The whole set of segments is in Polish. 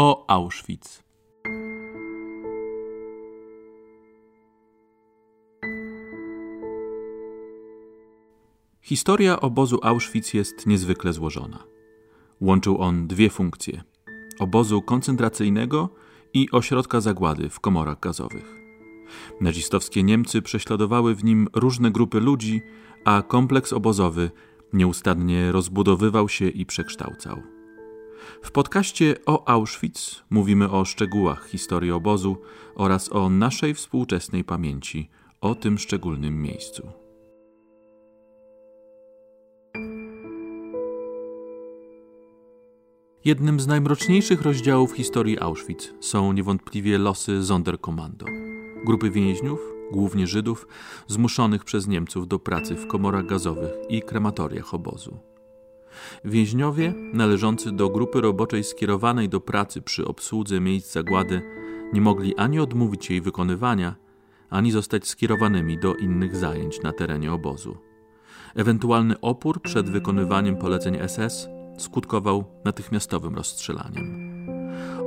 o Auschwitz. Historia obozu Auschwitz jest niezwykle złożona. Łączył on dwie funkcje: obozu koncentracyjnego i ośrodka zagłady w komorach gazowych. Nazistowskie Niemcy prześladowały w nim różne grupy ludzi, a kompleks obozowy nieustannie rozbudowywał się i przekształcał. W podcaście o Auschwitz mówimy o szczegółach historii obozu oraz o naszej współczesnej pamięci o tym szczególnym miejscu. Jednym z najmroczniejszych rozdziałów historii Auschwitz są niewątpliwie losy Sonderkommando, grupy więźniów, głównie Żydów, zmuszonych przez Niemców do pracy w komorach gazowych i krematoriach obozu. Więźniowie, należący do grupy roboczej skierowanej do pracy przy obsłudze miejsc zagłady, nie mogli ani odmówić jej wykonywania, ani zostać skierowanymi do innych zajęć na terenie obozu. Ewentualny opór przed wykonywaniem poleceń SS skutkował natychmiastowym rozstrzelaniem.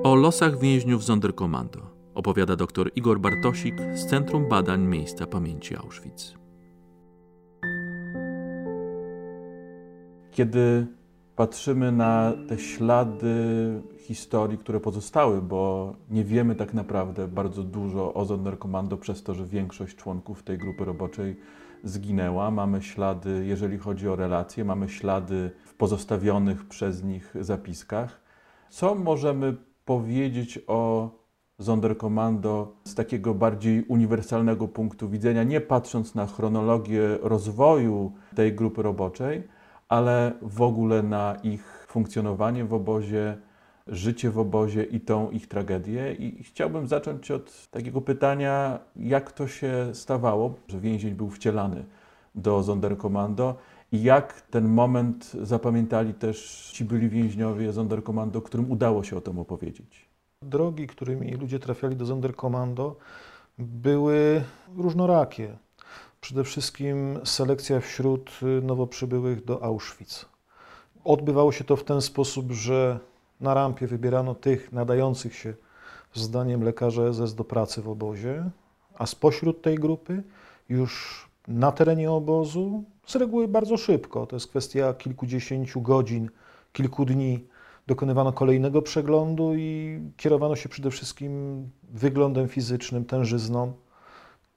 O losach więźniów Sonderkommando opowiada dr Igor Bartosik z Centrum Badań Miejsca Pamięci Auschwitz. Kiedy patrzymy na te ślady historii, które pozostały, bo nie wiemy tak naprawdę bardzo dużo o Sonderkommando przez to, że większość członków tej grupy roboczej zginęła. Mamy ślady, jeżeli chodzi o relacje, mamy ślady w pozostawionych przez nich zapiskach. Co możemy powiedzieć o Sonderkommando z takiego bardziej uniwersalnego punktu widzenia, nie patrząc na chronologię rozwoju tej grupy roboczej, ale w ogóle na ich funkcjonowanie w obozie, życie w obozie i tą ich tragedię. I chciałbym zacząć od takiego pytania, jak to się stawało, że więzień był wcielany do Sonderkommando i jak ten moment zapamiętali też ci byli więźniowie Sonderkommando, którym udało się o tym opowiedzieć. Drogi, którymi ludzie trafiali do Sonderkommando, były różnorakie. Przede wszystkim selekcja wśród nowo przybyłych do Auschwitz. Odbywało się to w ten sposób, że na rampie wybierano tych nadających się, zdaniem lekarza SS, do pracy w obozie, a spośród tej grupy już na terenie obozu, z reguły bardzo szybko, to jest kwestia kilkudziesięciu godzin, kilku dni, dokonywano kolejnego przeglądu i kierowano się przede wszystkim wyglądem fizycznym, tężyzną.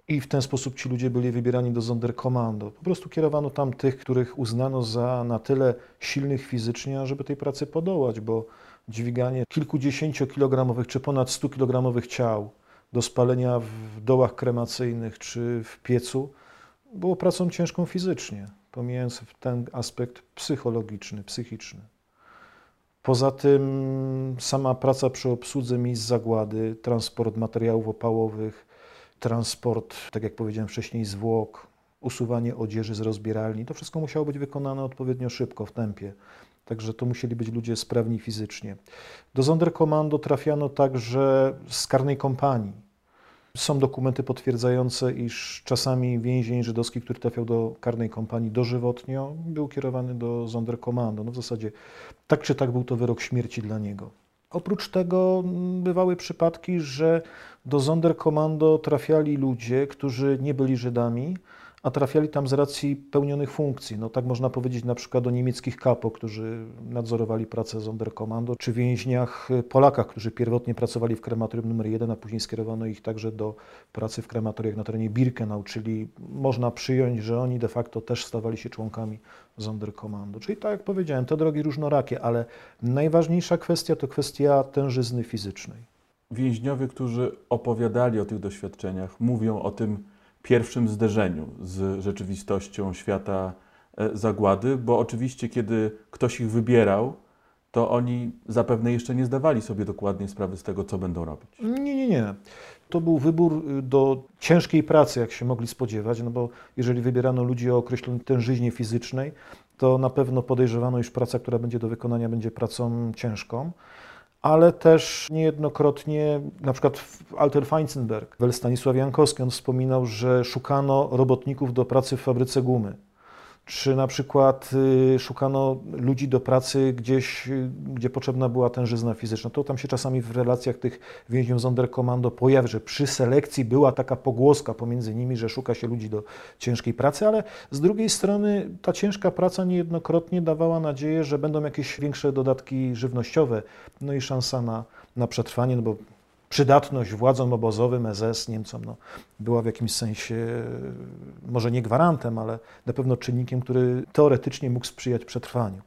I w ten sposób ci ludzie byli wybierani do Sonderkommando. Po prostu kierowano tam tych, których uznano za na tyle silnych fizycznie, żeby tej pracy podołać, bo dźwiganie kilkudziesięciokilogramowych czy ponad 100 kilogramowych ciał do spalenia w dołach kremacyjnych czy w piecu było pracą ciężką fizycznie, pomijając ten aspekt psychologiczny, psychiczny. Poza tym sama praca przy obsłudze miejsc zagłady, transport materiałów opałowych, transport, tak jak powiedziałem wcześniej, zwłok, usuwanie odzieży z rozbieralni, to wszystko musiało być wykonane odpowiednio szybko, w tempie. Także to musieli być ludzie sprawni fizycznie. Do Sonderkommando trafiano także z karnej kompanii. Są dokumenty potwierdzające, iż czasami więzień żydowski, który trafiał do karnej kompanii dożywotnio, był kierowany do Sonderkommando. No w zasadzie tak czy tak był to wyrok śmierci dla niego. Oprócz tego bywały przypadki, że do Sonderkommando trafiali ludzie, którzy nie byli Żydami, a trafiali tam z racji pełnionych funkcji. No tak można powiedzieć na przykład o niemieckich kapo, którzy nadzorowali pracę Sonderkommando, czy więźniach Polakach, którzy pierwotnie pracowali w krematorium numer 1, a później skierowano ich także do pracy w krematoriach na terenie Birkenau, czyli można przyjąć, że oni de facto też stawali się członkami Sonderkommando. Czyli tak jak powiedziałem, te drogi różnorakie, ale najważniejsza kwestia to kwestia tężyzny fizycznej. Więźniowie, którzy opowiadali o tych doświadczeniach, mówią o tym, pierwszym zderzeniu z rzeczywistością świata e, zagłady, bo oczywiście, kiedy ktoś ich wybierał, to oni zapewne jeszcze nie zdawali sobie dokładnie sprawy z tego, co będą robić. Nie, nie, nie. To był wybór y, do ciężkiej pracy, jak się mogli spodziewać, no bo jeżeli wybierano ludzi o określonej tężyźnie fizycznej, to na pewno podejrzewano, iż praca, która będzie do wykonania, będzie pracą ciężką ale też niejednokrotnie, na przykład Alter Feinzenberg, Stanisław Jankowski, on wspominał, że szukano robotników do pracy w fabryce gumy. Czy na przykład y, szukano ludzi do pracy gdzieś, y, gdzie potrzebna była tężyzna fizyczna. To tam się czasami w relacjach tych więźniów Sonderkommando pojawia, że przy selekcji była taka pogłoska pomiędzy nimi, że szuka się ludzi do ciężkiej pracy, ale z drugiej strony ta ciężka praca niejednokrotnie dawała nadzieję, że będą jakieś większe dodatki żywnościowe, no i szansa na, na przetrwanie, no bo przydatność władzom obozowym, SS, Niemcom, no, była w jakimś sensie może nie gwarantem, ale na pewno czynnikiem, który teoretycznie mógł sprzyjać przetrwaniu.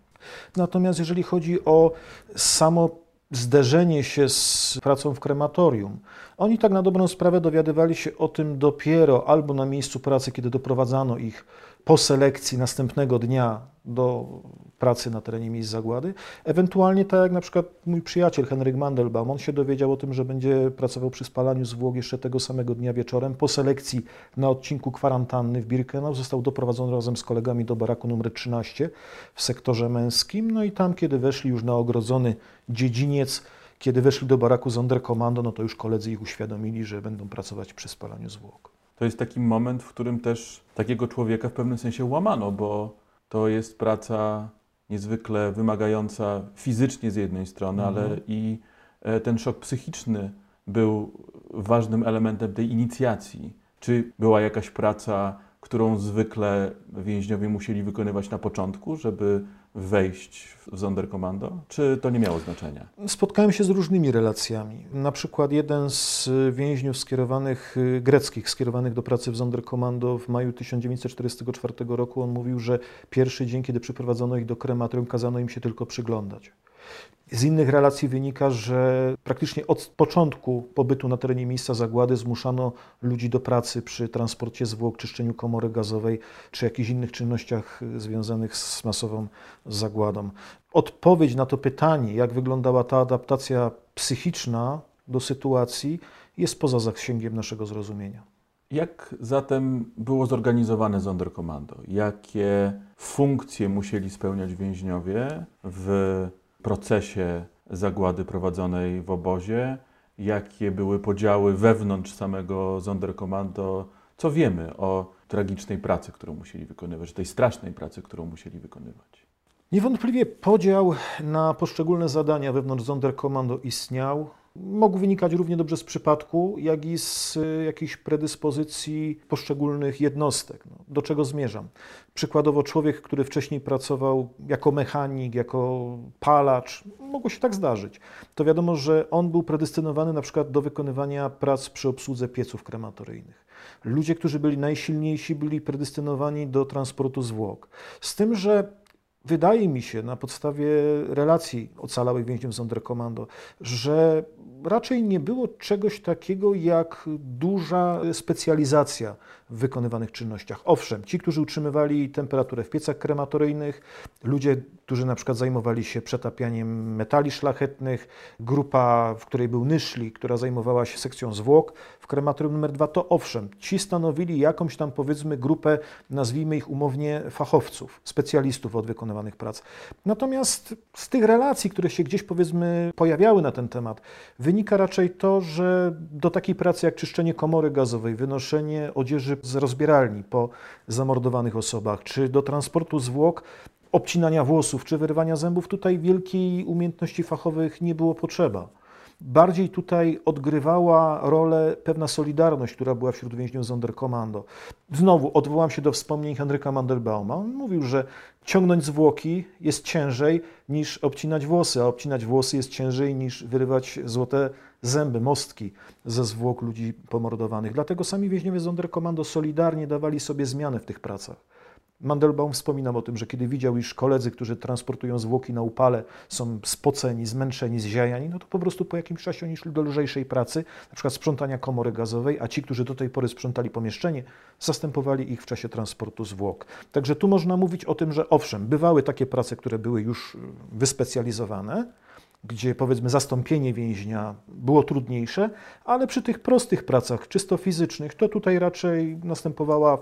Natomiast jeżeli chodzi o samo zderzenie się z pracą w krematorium. Oni tak na dobrą sprawę dowiadywali się o tym dopiero albo na miejscu pracy, kiedy doprowadzano ich po selekcji następnego dnia do pracy na terenie miejsc zagłady. Ewentualnie tak jak na przykład mój przyjaciel Henryk Mandelbaum, on się dowiedział o tym, że będzie pracował przy spalaniu zwłok jeszcze tego samego dnia wieczorem. Po selekcji na odcinku kwarantanny w Birkenau został doprowadzony razem z kolegami do baraku numer 13 w sektorze męskim. No i tam, kiedy weszli już na ogrodzony dziedziniec, kiedy weszli do baraku Sonderkommando, no to już koledzy ich uświadomili, że będą pracować przy spalaniu zwłok. To jest taki moment, w którym też takiego człowieka w pewnym sensie łamano, bo to jest praca niezwykle wymagająca fizycznie z jednej strony, mhm. ale i e, ten szok psychiczny był ważnym elementem tej inicjacji. Czy była jakaś praca, którą zwykle więźniowie musieli wykonywać na początku, żeby wejść w Sonderkommando, czy to nie miało znaczenia? Spotkałem się z różnymi relacjami. Na przykład jeden z więźniów skierowanych, y, greckich, skierowanych do pracy w Sonderkommando w maju 1944 roku, on mówił, że pierwszy dzień, kiedy przyprowadzono ich do krematorium, kazano im się tylko przyglądać. Z innych relacji wynika, że praktycznie od początku pobytu na terenie miejsca zagłady zmuszano ludzi do pracy przy transporcie zwłok, czyszczeniu komory gazowej czy jakichś innych czynnościach związanych z masową zagładą. Odpowiedź na to pytanie, jak wyglądała ta adaptacja psychiczna do sytuacji, jest poza zasięgiem naszego zrozumienia. Jak zatem było zorganizowane Sonderkommando? Jakie funkcje musieli spełniać więźniowie w procesie zagłady prowadzonej w obozie, jakie były podziały wewnątrz samego Sonderkommando, co wiemy o tragicznej pracy, którą musieli wykonywać, tej strasznej pracy, którą musieli wykonywać. Niewątpliwie podział na poszczególne zadania wewnątrz Sonderkommando istniał mógł wynikać równie dobrze z przypadku, jak i z y, jakichś predyspozycji poszczególnych jednostek. No, do czego zmierzam? Przykładowo człowiek, który wcześniej pracował jako mechanik, jako palacz, mogło się tak zdarzyć. To wiadomo, że on był predystynowany na przykład do wykonywania prac przy obsłudze pieców krematoryjnych. Ludzie, którzy byli najsilniejsi, byli predystynowani do transportu zwłok. Z tym, że wydaje mi się na podstawie relacji ocalałych więźniów Sonderkommando, że raczej nie było czegoś takiego jak duża specjalizacja w wykonywanych czynnościach. Owszem, ci, którzy utrzymywali temperaturę w piecach krematoryjnych, ludzie, którzy na przykład zajmowali się przetapianiem metali szlachetnych, grupa, w której był Nyszli, która zajmowała się sekcją zwłok w krematorium numer dwa, to owszem, ci stanowili jakąś tam powiedzmy grupę, nazwijmy ich umownie fachowców, specjalistów od wykonywanych prac. Natomiast z tych relacji, które się gdzieś powiedzmy pojawiały na ten temat, wynika raczej to, że do takiej pracy jak czyszczenie komory gazowej, wynoszenie odzieży z rozbieralni po zamordowanych osobach, czy do transportu zwłok, obcinania włosów czy wyrywania zębów, tutaj wielkiej umiejętności fachowych nie było potrzeba. Bardziej tutaj odgrywała rolę pewna solidarność, która była wśród więźniów Sonderkommando. Znowu odwołam się do wspomnień Henryka Mandelbauma. On mówił, że ciągnąć zwłoki jest ciężej niż obcinać włosy, a obcinać włosy jest ciężej niż wyrywać złote zęby, mostki ze zwłok ludzi pomordowanych. Dlatego sami więźniowie Sonderkommando solidarnie dawali sobie zmianę w tych pracach. Mandelbaum wspominał o tym, że kiedy widział, iż koledzy, którzy transportują zwłoki na upale, są spoceni, zmęczeni, zziajani, no to po prostu po jakimś czasie oni szli do lżejszej pracy, na przykład sprzątania komory gazowej, a ci, którzy do tej pory sprzątali pomieszczenie, zastępowali ich w czasie transportu zwłok. Także tu można mówić o tym, że owszem, bywały takie prace, które były już y, wyspecjalizowane, gdzie powiedzmy zastąpienie więźnia było trudniejsze, ale przy tych prostych pracach, czysto fizycznych, to tutaj raczej następowała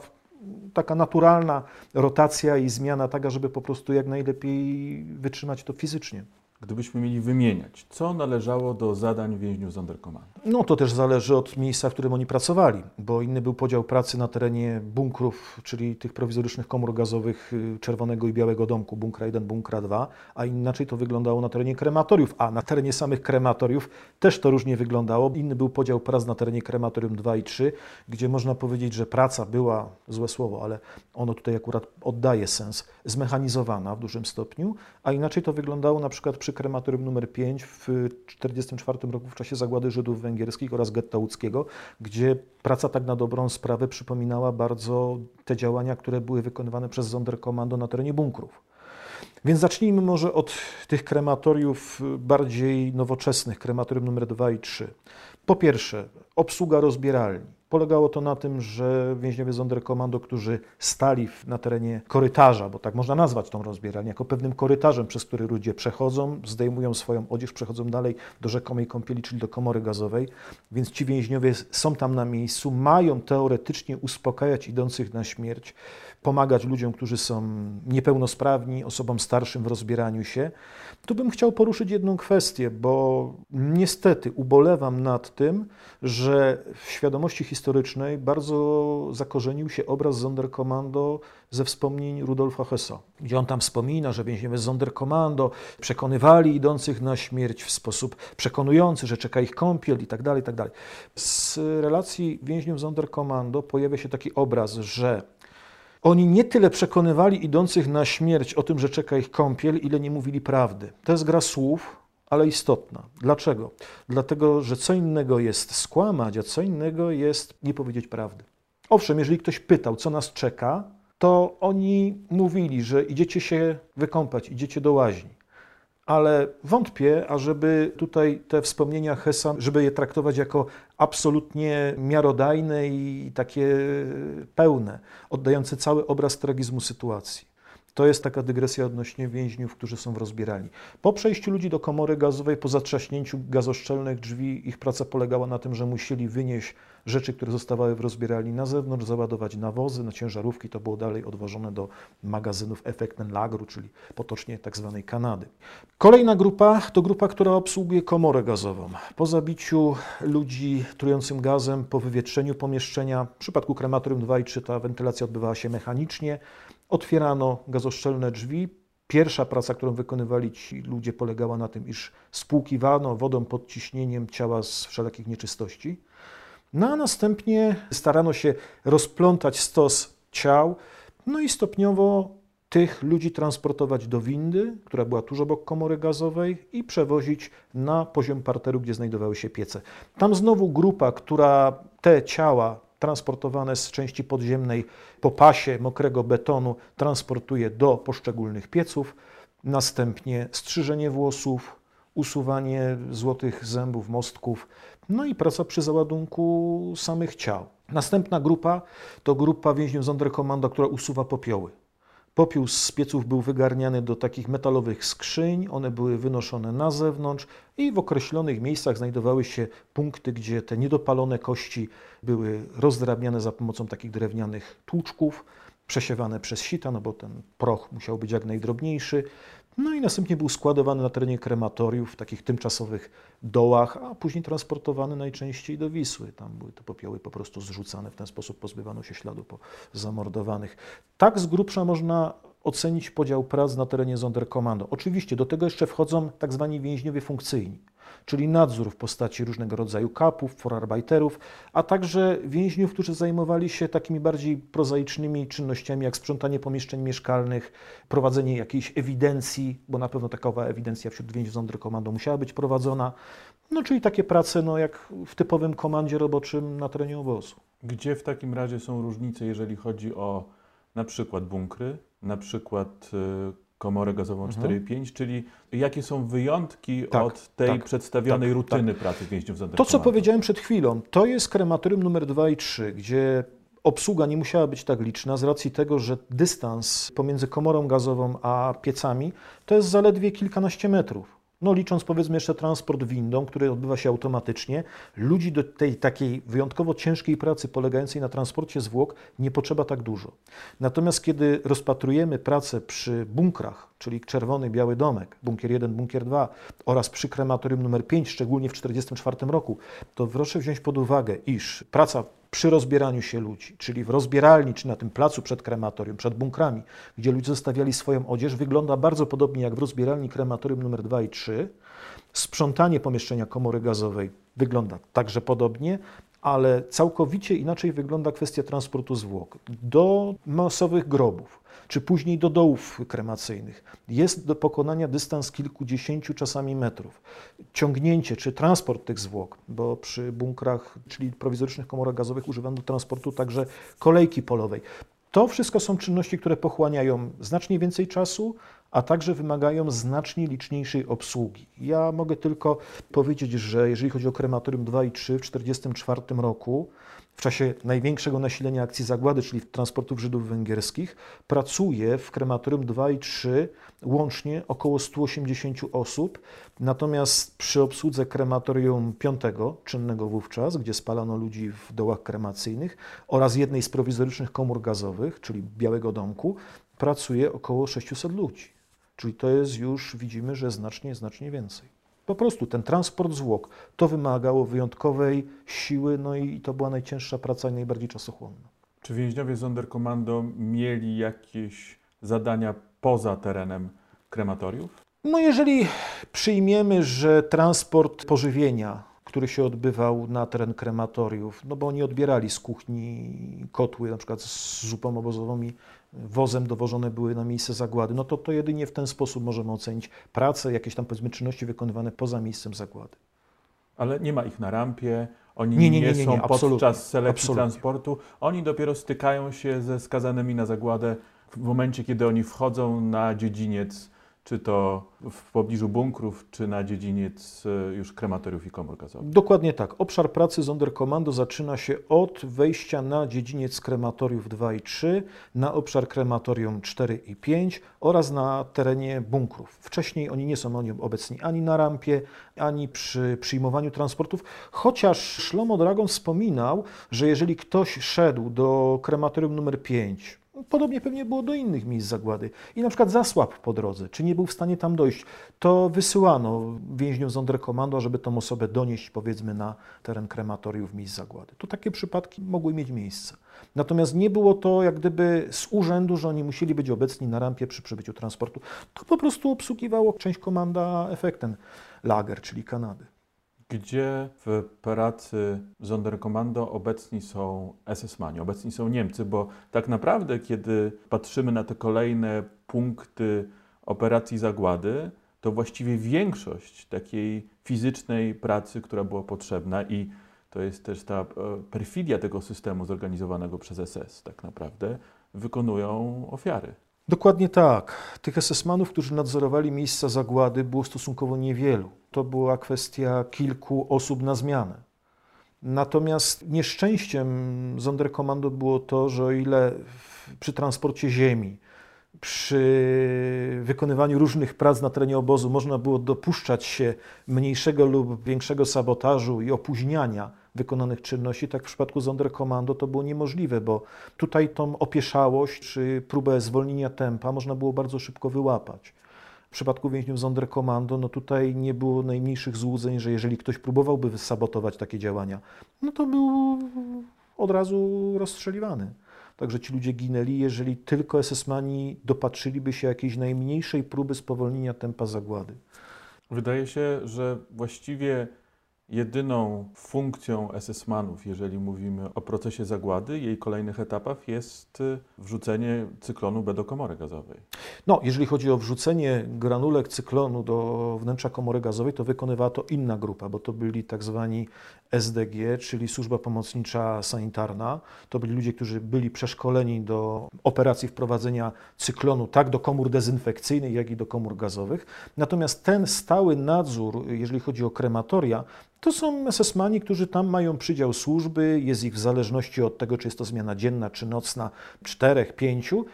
taka naturalna rotacja i zmiana taka, żeby po prostu jak najlepiej wytrzymać to fizycznie. Gdybyśmy mieli wymieniać, co należało do zadań więźniów Sonderkommando? No to też zależy od miejsca, w którym oni pracowali, bo inny był podział pracy na terenie bunkrów, czyli tych prowizorycznych komór gazowych y, Czerwonego i Białego Domku, bunkra 1, bunkra 2, a inaczej to wyglądało na terenie krematoriów, a na terenie samych krematoriów też to różnie wyglądało. Inny był podział prac na terenie krematorium 2 i 3, gdzie można powiedzieć, że praca była, złe słowo, ale ono tutaj akurat oddaje sens, zmechanizowana w dużym stopniu, a inaczej to wyglądało na przykład przy krematorium numer 5 w 1944 roku w czasie zagłady Żydów węgierskich oraz getta łódzkiego, gdzie praca tak na dobrą sprawę przypominała bardzo te działania, które były wykonywane przez Sonderkommando na terenie bunkrów. Więc zacznijmy może od tych krematoriów bardziej nowoczesnych, krematorium numer 2 i 3. Po pierwsze, obsługa rozbieralni. Polegało to na tym, że więźniowie Sonderkommando, którzy stali na terenie korytarza, bo tak można nazwać tą rozbieralnię, jako pewnym korytarzem, przez który ludzie przechodzą, zdejmują swoją odzież, przechodzą dalej do rzekomej kąpieli, czyli do komory gazowej, więc ci więźniowie są tam na miejscu, mają teoretycznie uspokajać idących na śmierć, pomagać ludziom, którzy są niepełnosprawni, osobom starszym w rozbieraniu się. Tu bym chciał poruszyć jedną kwestię, bo niestety ubolewam nad tym, że w świadomości historycznej bardzo zakorzenił się obraz Sonderkommando ze wspomnień Rudolfa Hessa, gdzie on tam wspomina, że więźniowie Sonderkommando przekonywali idących na śmierć w sposób przekonujący, że czeka ich kąpiel i tak dalej, i tak. Z relacji więźniów Sonderkommando pojawia się taki obraz, że oni nie tyle przekonywali idących na śmierć o tym, że czeka ich kąpiel, ile nie mówili prawdy. To jest gra słów, ale istotna. Dlaczego? Dlatego, że co innego jest skłamać, a co innego jest nie powiedzieć prawdy. Owszem, jeżeli ktoś pytał, co nas czeka, to oni mówili, że idziecie się wykąpać, idziecie do łaźni ale wątpię, ażeby tutaj te wspomnienia Hesa, żeby je traktować jako absolutnie miarodajne i takie pełne, oddające cały obraz tragizmu sytuacji. To jest taka dygresja odnośnie więźniów, którzy są w rozbierani. Po przejściu ludzi do komory gazowej, po zatrzaśnięciu gazoszczelnych drzwi, ich praca polegała na tym, że musieli wynieść rzeczy, które zostawały w rozbieralni na zewnątrz, załadować nawozy, na ciężarówki, to było dalej odwożone do magazynów Effektenlageru, czyli potocznie tak zwanej Kanady. Kolejna grupa to grupa, która obsługuje komorę gazową. Po zabiciu ludzi trującym gazem, po wywietrzeniu pomieszczenia, w przypadku krematorium 2 i 3 ta wentylacja odbywała się mechanicznie, otwierano gazoszczelne drzwi, Pierwsza praca, którą wykonywali ci ludzie, polegała na tym, iż spłukiwano wodą pod ciśnieniem ciała z wszelakich nieczystości. No a następnie starano się rozplątać stos ciał, no i stopniowo tych ludzi transportować do windy, która była tuż obok komory gazowej i przewozić na poziom parteru, gdzie znajdowały się piece. Tam znowu grupa, która te ciała transportowane z części podziemnej po pasie mokrego betonu transportuje do poszczególnych pieców, następnie strzyżenie włosów, usuwanie złotych zębów, mostków, no i praca przy załadunku samych ciał. Następna grupa to grupa więźniów Sonderkommando, która usuwa popioły. Popiół z pieców był wygarniany do takich metalowych skrzyń, one były wynoszone na zewnątrz i w określonych miejscach znajdowały się punkty, gdzie te niedopalone kości były rozdrabniane za pomocą takich drewnianych tłuczków, przesiewane przez sita, no bo ten proch musiał być jak najdrobniejszy. No i następnie był składowany na terenie krematoriów, w takich tymczasowych dołach, a później transportowany najczęściej do Wisły. Tam były te popioły po prostu zrzucane, w ten sposób pozbywano się śladu po zamordowanych. Tak z grubsza można ocenić podział prac na terenie Sonderkommando. Oczywiście do tego jeszcze wchodzą tak zwani więźniowie funkcyjni czyli nadzór w postaci różnego rodzaju kapów, forarbeiterów, a także więźniów, którzy zajmowali się takimi bardziej prozaicznymi czynnościami, jak sprzątanie pomieszczeń mieszkalnych, prowadzenie jakiejś ewidencji, bo na pewno takowa ewidencja wśród więźniów Sonderkommando musiała być prowadzona, no czyli takie prace, no, jak w typowym komandzie roboczym na terenie obozu. Gdzie w takim razie są różnice, jeżeli chodzi o na przykład bunkry, na przykład y, komorę gazową mhm. 4.5, czyli jakie są wyjątki tak, od tej tak, przedstawionej tak, rutyny tak. pracy więźniów za To, co powiedziałem przed chwilą, to jest krematorium numer 2 i 3, gdzie obsługa nie musiała być tak liczna z racji tego, że dystans pomiędzy komorą gazową a piecami to jest zaledwie kilkanaście metrów. No licząc powiedzmy jeszcze transport windą, który odbywa się automatycznie, ludzi do tej takiej wyjątkowo ciężkiej pracy polegającej na transporcie zwłok nie potrzeba tak dużo. Natomiast kiedy rozpatrujemy pracę przy bunkrach, czyli czerwony, biały domek, bunkier 1, bunkier 2 oraz przy krematorium numer 5, szczególnie w 1944 roku, to proszę wziąć pod uwagę, iż praca przy rozbieraniu się ludzi, czyli w rozbieralni, czy na tym placu przed krematorium, przed bunkrami, gdzie ludzie zostawiali swoją odzież, wygląda bardzo podobnie jak w rozbieralni krematorium numer 2 i 3. Sprzątanie pomieszczenia komory gazowej wygląda także podobnie, ale całkowicie inaczej wygląda kwestia transportu zwłok do masowych grobów czy później do dołów kremacyjnych. Jest do pokonania dystans kilkudziesięciu czasami metrów. Ciągnięcie czy transport tych zwłok, bo przy bunkrach, czyli prowizorycznych komorach gazowych używano do transportu także kolejki polowej. To wszystko są czynności, które pochłaniają znacznie więcej czasu, a także wymagają znacznie liczniejszej obsługi. Ja mogę tylko powiedzieć, że jeżeli chodzi o krematorium 2 i 3 w 1944 roku, w czasie największego nasilenia akcji zagłady, czyli transportów Żydów węgierskich, pracuje w krematorium 2 i 3 łącznie około 180 osób. Natomiast przy obsłudze krematorium 5, czynnego wówczas, gdzie spalano ludzi w dołach kremacyjnych, oraz jednej z prowizorycznych komór gazowych, czyli Białego Domku, pracuje około 600 ludzi. Czyli to jest już, widzimy, że znacznie, znacznie więcej. Po prostu ten transport zwłok to wymagało wyjątkowej siły, no i to była najcięższa praca i najbardziej czasochłonna. Czy więźniowie Sonderkommando mieli jakieś zadania poza terenem krematoriów? No jeżeli przyjmiemy, że transport pożywienia, który się odbywał na teren krematoriów, no bo oni odbierali z kuchni kotły, na przykład z zupą obozową i wozem dowożone były na miejsce zagłady, no to to jedynie w ten sposób możemy ocenić pracę, jakieś tam powiedzmy czynności wykonywane poza miejscem zagłady. Ale nie ma ich na rampie, oni Nie, nie, nie, nie, są podczas selekcji absolutnie. transportu, oni dopiero stykają się ze skazanymi na zagładę w momencie, kiedy oni wchodzą na dziedziniec, czy to w pobliżu bunkrów, czy na dziedziniec e, już krematoriów i komór gazowych. Dokładnie tak. Obszar pracy Sonderkommando zaczyna się od wejścia na dziedziniec krematoriów 2 i 3, na obszar krematorium 4 i 5 oraz na terenie bunkrów. Wcześniej oni nie są oni obecni ani na rampie, ani przy przyjmowaniu transportów, chociaż Szlomo Dragon wspominał, że jeżeli ktoś szedł do krematorium numer 5, Podobnie pewnie było do innych miejsc zagłady. I na przykład zasłabł po drodze, czy nie był w stanie tam dojść, to wysyłano więźniów Sonderkommando, żeby tą osobę donieść powiedzmy na teren krematoriów miejsc zagłady. To takie przypadki mogły mieć miejsce. Natomiast nie było to jak gdyby z urzędu, że oni musieli być obecni na rampie przy przybyciu transportu. To po prostu obsługiwało część komanda efektem Lager, czyli Kanady. Gdzie w pracy Sonderkommando obecni są SS-mani, obecni są Niemcy, bo tak naprawdę, kiedy patrzymy na te kolejne punkty operacji zagłady, to właściwie większość takiej fizycznej pracy, która była potrzebna i to jest też ta e, perfidia tego systemu zorganizowanego przez SS tak naprawdę, wykonują ofiary. Dokładnie tak. Tych SS-manów, którzy nadzorowali miejsca zagłady, było stosunkowo niewielu. To była kwestia kilku osób na zmianę. Natomiast nieszczęściem Sonderkommando było to, że o ile przy transporcie ziemi, przy wykonywaniu różnych prac na terenie obozu można było dopuszczać się mniejszego lub większego sabotażu i opóźniania wykonanych czynności, tak w przypadku Sonderkommando to było niemożliwe, bo tutaj tą opieszałość czy próbę zwolnienia tempa można było bardzo szybko wyłapać. W przypadku więźniów Sonderkommando, no tutaj nie było najmniejszych złudzeń, że jeżeli ktoś próbowałby sabotować takie działania, no to był od razu rozstrzeliwany. Także ci ludzie ginęli, jeżeli tylko SS-mani dopatrzyliby się jakiejś najmniejszej próby spowolnienia tempa zagłady. Wydaje się, że właściwie jedyną funkcją SS-manów, jeżeli mówimy o procesie zagłady, jej kolejnych etapach, jest y, wrzucenie cyklonu B do komory gazowej. No, jeżeli chodzi o wrzucenie granulek cyklonu do wnętrza komory gazowej, to wykonywała to inna grupa, bo to byli tak zwani SDG, czyli Służba Pomocnicza Sanitarna. To byli ludzie, którzy byli przeszkoleni do operacji wprowadzenia cyklonu tak do komór dezynfekcyjnych, jak i do komór gazowych. Natomiast ten stały nadzór, jeżeli chodzi o krematoria, to są SS-mani, którzy tam mają przydział służby, jest ich w zależności od tego, czy jest to zmiana dzienna, czy nocna, czterech, pięciu.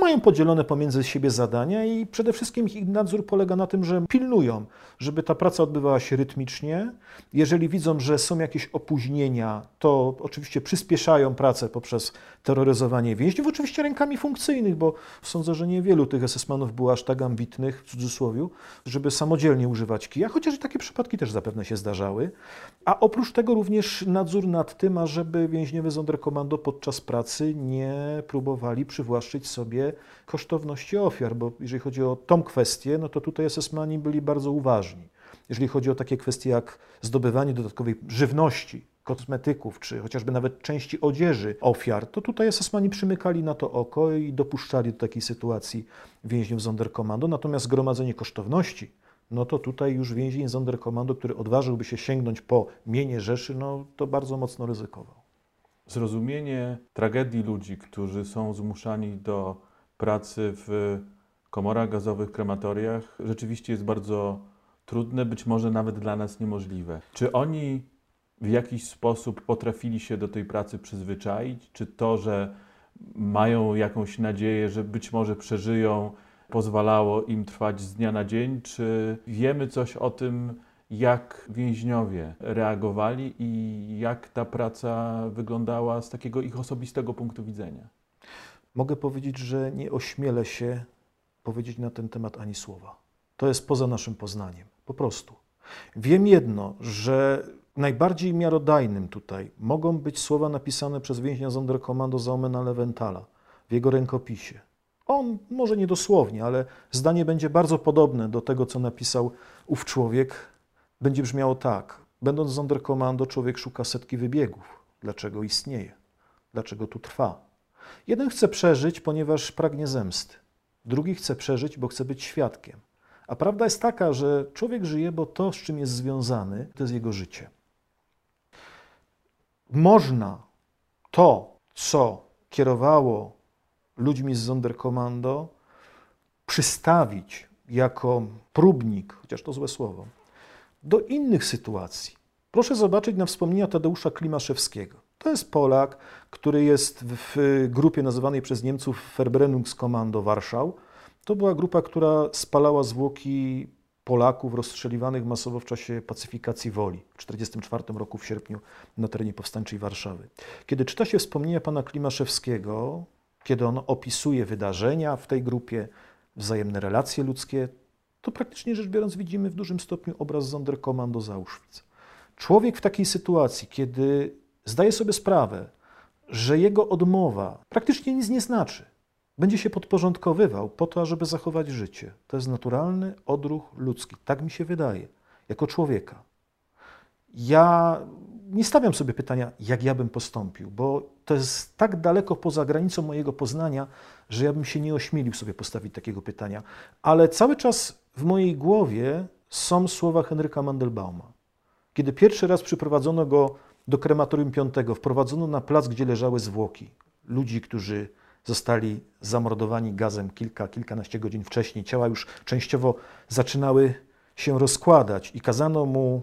Mają podzielone pomiędzy siebie siebie zadania i przede wszystkim ich nadzór polega na tym, że pilnują, żeby ta praca odbywała się rytmicznie. Jeżeli widzą, że są jakieś opóźnienia, to oczywiście przyspieszają pracę poprzez terroryzowanie więźniów, oczywiście rękami funkcyjnych, bo sądzę, że niewielu tych SS-manów było aż tak ambitnych, w cudzysłowie, żeby samodzielnie używać kija, chociaż takie przypadki też zapewne się zdarzały. A oprócz tego również nadzór nad tym, ażeby więźniowie Sonderkommando podczas pracy nie próbowali przywłaszczyć sobie kosztowności ofiar, bo jeżeli chodzi o tą kwestię, no to tutaj SS-mani byli bardzo uważni. Jeżeli chodzi o takie kwestie jak zdobywanie dodatkowej żywności, kosmetyków, czy chociażby nawet części odzieży ofiar, to tutaj SS-mani przymykali na to oko i dopuszczali do takiej sytuacji więźniów Sonderkommando. Natomiast gromadzenie kosztowności, no to tutaj już więzień Sonderkommando, który odważyłby się sięgnąć po mienie Rzeszy, no to bardzo mocno ryzykował. Zrozumienie tragedii ludzi, którzy są zmuszani do pracy w komorach gazowych, krematoriach, rzeczywiście jest bardzo trudne, być może nawet dla nas niemożliwe. Czy oni w jakiś sposób potrafili się do tej pracy przyzwyczaić? Czy to, że mają jakąś nadzieję, że być może przeżyją, pozwalało im trwać z dnia na dzień? Czy wiemy coś o tym, jak więźniowie reagowali i jak ta praca wyglądała z takiego ich osobistego punktu widzenia? Mogę powiedzieć, że nie ośmielę się powiedzieć na ten temat ani słowa. To jest poza naszym poznaniem, po prostu. Wiem jedno, że najbardziej miarodajnym tutaj mogą być słowa napisane przez więźnia Sonderkommando Zaumena Lewentala w jego rękopisie. On, może nie dosłownie, ale zdanie będzie bardzo podobne do tego, co napisał ów człowiek. Będzie brzmiało tak. Będąc Sonderkommando, człowiek szuka setki wybiegów. Dlaczego istnieje? Dlaczego tu trwa? Jeden chce przeżyć, ponieważ pragnie zemsty. Drugi chce przeżyć, bo chce być świadkiem. A prawda jest taka, że człowiek żyje, bo to, z czym jest związany, to jest jego życie. Można to, co kierowało ludźmi z Sonderkommando, przystawić jako próbnik, chociaż to złe słowo, do innych sytuacji. Proszę zobaczyć na wspomnienia Tadeusza Klimaszewskiego. To jest Polak, który jest w grupie nazywanej przez Niemców Verbrenungskommando Warszał. To była grupa, która spalała zwłoki Polaków rozstrzeliwanych masowo w czasie pacyfikacji woli w 1944 roku w sierpniu na terenie powstańczej Warszawy. Kiedy czyta się wspomnienia pana Klimaszewskiego, kiedy on opisuje wydarzenia w tej grupie, wzajemne relacje ludzkie, to praktycznie rzecz biorąc widzimy w dużym stopniu obraz Sonderkommando z Auschwitz. Człowiek w takiej sytuacji, kiedy zdaje sobie sprawę, że jego odmowa praktycznie nic nie znaczy, będzie się podporządkowywał po to, żeby zachować życie. To jest naturalny odruch ludzki. Tak mi się wydaje, jako człowieka. Ja nie stawiam sobie pytania, jak ja bym postąpił, bo to jest tak daleko poza granicą mojego poznania, że ja bym się nie ośmielił sobie postawić takiego pytania. Ale cały czas w mojej głowie są słowa Henryka Mandelbauma. Kiedy pierwszy raz przyprowadzono go do krematorium piątego, wprowadzono na plac, gdzie leżały zwłoki ludzi, którzy zostali zamordowani gazem kilka, kilkanaście godzin wcześniej. Ciała już częściowo zaczynały się rozkładać i kazano mu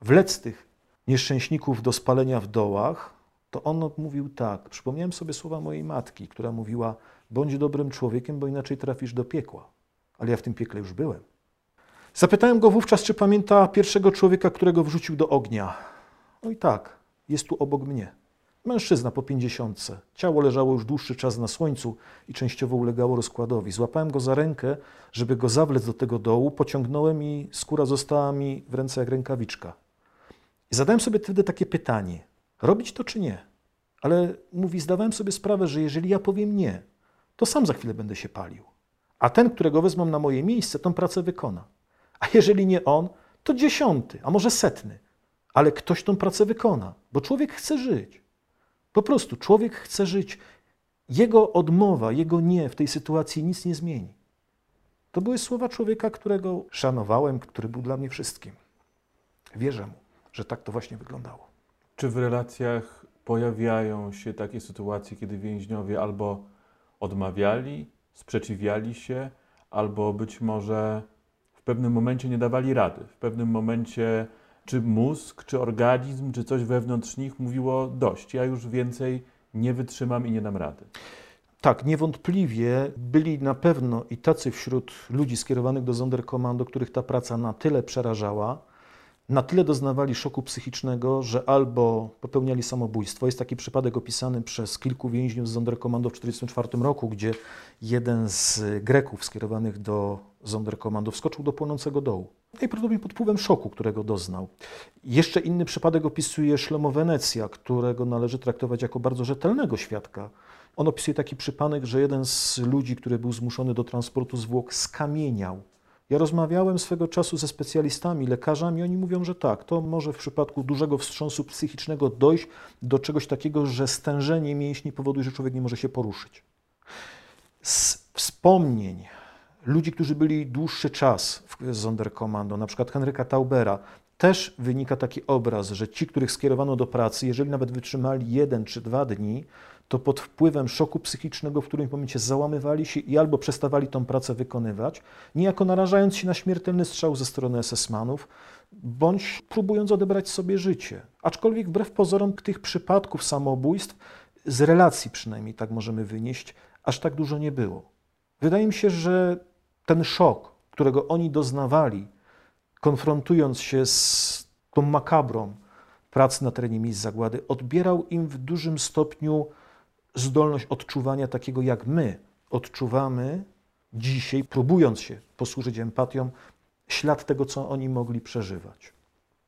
wlec tych nieszczęśników do spalenia w dołach, to on mówił tak. Przypomniałem sobie słowa mojej matki, która mówiła: Bądź dobrym człowiekiem, bo inaczej trafisz do piekła. Ale ja w tym piekle już byłem. Zapytałem go wówczas, czy pamięta pierwszego człowieka, którego wrzucił do ognia. No i tak, jest tu obok mnie. Mężczyzna po pięćdziesiątce. Ciało leżało już dłuższy czas na słońcu i częściowo ulegało rozkładowi. Złapałem go za rękę, żeby go zawlec do tego dołu, pociągnąłem i skóra została mi w ręce jak rękawiczka. I zadałem sobie wtedy takie pytanie: robić to czy nie? Ale mówi, zdawałem sobie sprawę, że jeżeli ja powiem nie, to sam za chwilę będę się palił. A ten, którego wezmą na moje miejsce, tą pracę wykona. A jeżeli nie on, to dziesiąty, a może setny. Ale ktoś tą pracę wykona, bo człowiek chce żyć. Po prostu człowiek chce żyć. Jego odmowa, jego nie w tej sytuacji nic nie zmieni. To były słowa człowieka, którego szanowałem, który był dla mnie wszystkim. Wierzę mu, że tak to właśnie wyglądało. Czy w relacjach pojawiają się takie sytuacje, kiedy więźniowie albo odmawiali, sprzeciwiali się, albo być może w pewnym momencie nie dawali rady, w pewnym momencie czy mózg, czy organizm, czy coś wewnątrz nich mówiło dość, ja już więcej nie wytrzymam i nie dam rady. Tak, niewątpliwie byli na pewno i tacy wśród ludzi skierowanych do Sonderkommando, których ta praca na tyle przerażała, na tyle doznawali szoku psychicznego, że albo popełniali samobójstwo. Jest taki przypadek opisany przez kilku więźniów z Sonderkommando w 1944 roku, gdzie jeden z Greków skierowanych do Sonderkommando wskoczył do płonącego dołu. Najprawdopodobniej pod wpływem szoku, którego doznał. Jeszcze inny przypadek opisuje Szlomo Wenecja, którego należy traktować jako bardzo rzetelnego świadka. On opisuje taki przypadek, że jeden z ludzi, który był zmuszony do transportu zwłok, skamieniał ja rozmawiałem swego czasu ze specjalistami, lekarzami, oni mówią, że tak, to może w przypadku dużego wstrząsu psychicznego dojść do czegoś takiego, że stężenie mięśni powoduje, że człowiek nie może się poruszyć. Z wspomnień ludzi, którzy byli dłuższy czas w Sonderkommando, na przykład Henryka Taubera, też wynika taki obraz, że ci, których skierowano do pracy, jeżeli nawet wytrzymali jeden czy dwa dni, to pod wpływem szoku psychicznego w którym momencie załamywali się i albo przestawali tą pracę wykonywać, niejako narażając się na śmiertelny strzał ze strony SS-manów, bądź próbując odebrać sobie życie. Aczkolwiek wbrew pozorom tych przypadków samobójstw, z relacji przynajmniej tak możemy wynieść, aż tak dużo nie było. Wydaje mi się, że ten szok, którego oni doznawali, konfrontując się z tą makabrą pracy na terenie miejsc zagłady, odbierał im w dużym stopniu zdolność odczuwania takiego, jak my odczuwamy dzisiaj, próbując się posłużyć empatią, ślad tego, co oni mogli przeżywać.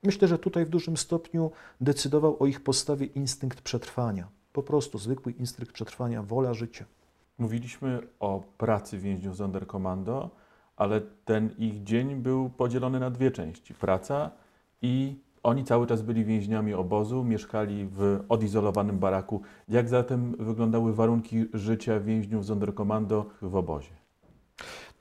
Myślę, że tutaj w dużym stopniu decydował o ich postawie instynkt przetrwania. Po prostu zwykły instynkt przetrwania, wola życia. Mówiliśmy o pracy więźniów Sonderkommando, ale ten ich dzień był podzielony na dwie części: praca i oni cały czas byli więźniami obozu, mieszkali w odizolowanym baraku. Jak zatem wyglądały warunki życia więźniów Sonderkommando w obozie?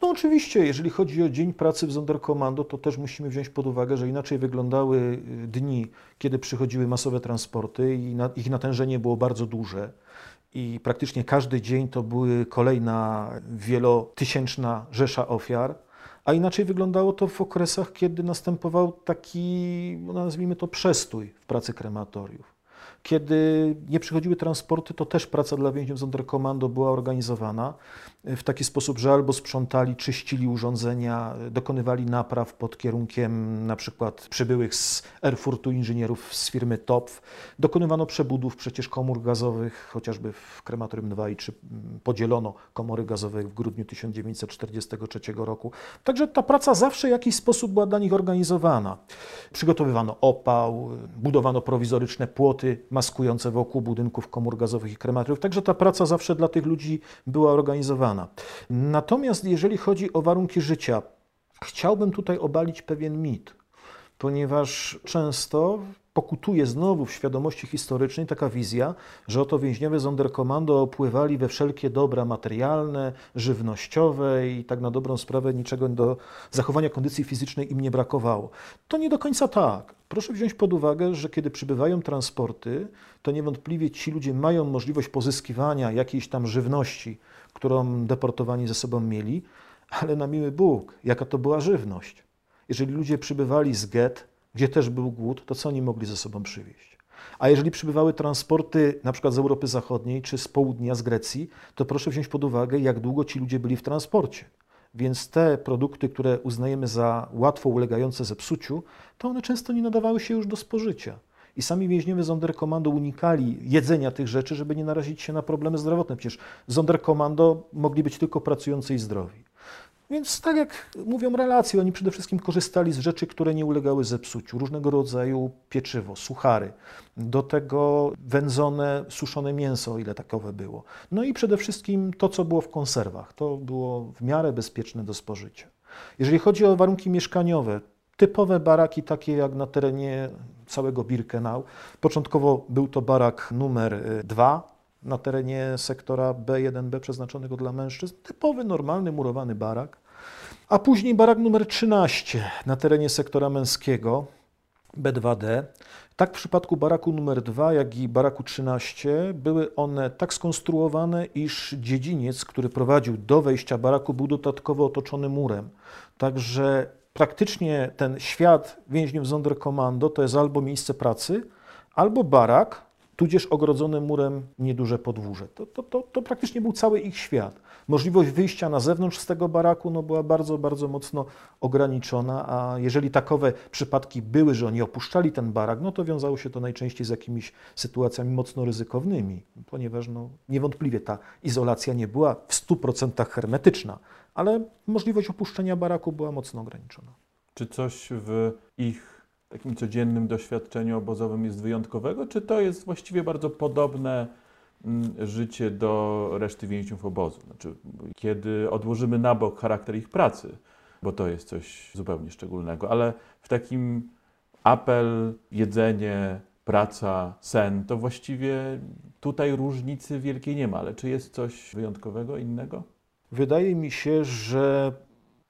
No oczywiście, jeżeli chodzi o dzień pracy w Sonderkommando, to też musimy wziąć pod uwagę, że inaczej wyglądały y, dni, kiedy przychodziły masowe transporty i ich natężenie było bardzo duże. I praktycznie każdy dzień to były kolejna wielotysięczna rzesza ofiar a inaczej wyglądało to w okresach, kiedy następował taki, no, nazwijmy to, przestój w pracy krematoriów. Kiedy nie przychodziły transporty, to też praca dla więźniów Sonderkommando była organizowana w taki sposób, że albo sprzątali, czyścili urządzenia, dokonywali napraw pod kierunkiem na przykład przybyłych z Erfurtu inżynierów z firmy TOPF. Dokonywano przebudów przecież komór gazowych, chociażby w krematorium 2 i 3 podzielono komory gazowe w grudniu 1943 roku. Także ta praca zawsze w jakiś sposób była dla nich organizowana. Przygotowywano opał, budowano prowizoryczne płoty maskujące wokół budynków komór gazowych i krematoriów. Także ta praca zawsze dla tych ludzi była organizowana. Natomiast jeżeli chodzi o warunki życia, chciałbym tutaj obalić pewien mit, ponieważ często pokutuje znowu w świadomości historycznej taka wizja, że oto więźniowie Sonderkommando opływali we wszelkie dobra materialne, żywnościowe i tak na dobrą sprawę niczego do zachowania kondycji fizycznej im nie brakowało. To nie do końca tak. Proszę wziąć pod uwagę, że kiedy przybywają transporty, to niewątpliwie ci ludzie mają możliwość pozyskiwania jakiejś tam żywności, którą deportowani ze sobą mieli, ale na miły Bóg, jaka to była żywność. Jeżeli ludzie przybywali z get, gdzie też był głód, to co oni mogli ze sobą przywieźć? A jeżeli przybywały transporty na przykład z Europy Zachodniej czy z południa, z Grecji, to proszę wziąć pod uwagę, jak długo ci ludzie byli w transporcie. Więc te produkty, które uznajemy za łatwo ulegające zepsuciu, to one często nie nadawały się już do spożycia. I sami więźniowie Sonderkommando unikali jedzenia tych rzeczy, żeby nie narazić się na problemy zdrowotne. Przecież Sonderkommando mogli być tylko pracujący i zdrowi. Więc tak jak mówią relacje, oni przede wszystkim korzystali z rzeczy, które nie ulegały zepsuciu. Różnego rodzaju pieczywo, suchary, do tego wędzone, suszone mięso, o ile takowe było. No i przede wszystkim to, co było w konserwach. To było w miarę bezpieczne do spożycia. Jeżeli chodzi o warunki mieszkaniowe, typowe baraki takie jak na terenie całego Birkenau. Początkowo był to barak numer 2 y, na terenie sektora B1B przeznaczonego dla mężczyzn. Typowy, normalny, murowany barak. A później barak numer 13 na terenie sektora męskiego B2D. Tak w przypadku baraku numer 2, jak i baraku 13 były one tak skonstruowane, iż dziedziniec, który prowadził do wejścia baraku, był dodatkowo otoczony murem. Także praktycznie ten świat więźniów Sonderkommando to jest albo miejsce pracy, albo barak, tudzież ogrodzone murem nieduże podwórze. To, to, to, to praktycznie był cały ich świat. Możliwość wyjścia na zewnątrz z tego baraku no, była bardzo, bardzo mocno ograniczona, a jeżeli takowe przypadki były, że oni opuszczali ten barak, no to wiązało się to najczęściej z jakimiś sytuacjami mocno ryzykownymi, ponieważ no, niewątpliwie ta izolacja nie była w 100% hermetyczna, ale możliwość opuszczenia baraku była mocno ograniczona. Czy coś w ich takim codziennym doświadczeniu obozowym jest wyjątkowego, czy to jest właściwie bardzo podobne życie do reszty więźniów obozu? Znaczy, kiedy odłożymy na bok charakter ich pracy, bo to jest coś zupełnie szczególnego, ale w takim apel, jedzenie, praca, sen, to właściwie tutaj różnicy wielkiej nie ma, ale czy jest coś wyjątkowego, innego? Wydaje mi się, że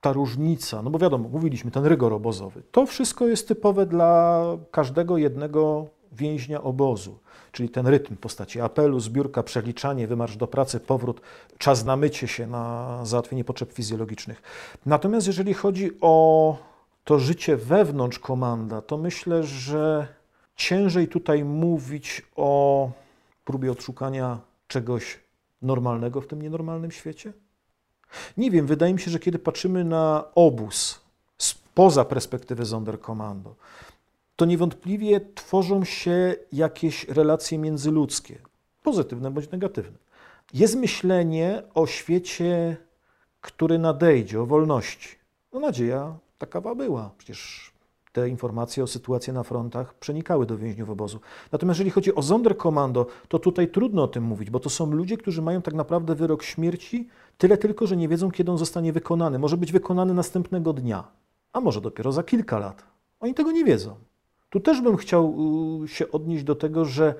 ta różnica, no bo wiadomo, mówiliśmy, ten rygor obozowy, to wszystko jest typowe dla każdego jednego więźnia obozu, czyli ten rytm w postaci apelu, zbiórka, przeliczanie, wymarsz do pracy, powrót, czas na mycie się, na załatwienie potrzeb fizjologicznych. Natomiast jeżeli chodzi o to życie wewnątrz komanda, to myślę, że ciężej tutaj mówić o próbie odszukania czegoś normalnego w tym nienormalnym świecie. Nie wiem, wydaje mi się, że kiedy patrzymy na obóz spoza perspektywy Sonderkommando, to niewątpliwie tworzą się jakieś relacje międzyludzkie, pozytywne bądź negatywne. Jest myślenie o świecie, który nadejdzie, o wolności. No nadzieja taka była. Przecież te informacje o sytuacji na frontach przenikały do więźniów obozu. Natomiast jeżeli chodzi o Sonderkommando, to tutaj trudno o tym mówić, bo to są ludzie, którzy mają tak naprawdę wyrok śmierci, tyle tylko, że nie wiedzą, kiedy on zostanie wykonany. Może być wykonany następnego dnia, a może dopiero za kilka lat. Oni tego nie wiedzą. Tu też bym chciał y, się odnieść do tego, że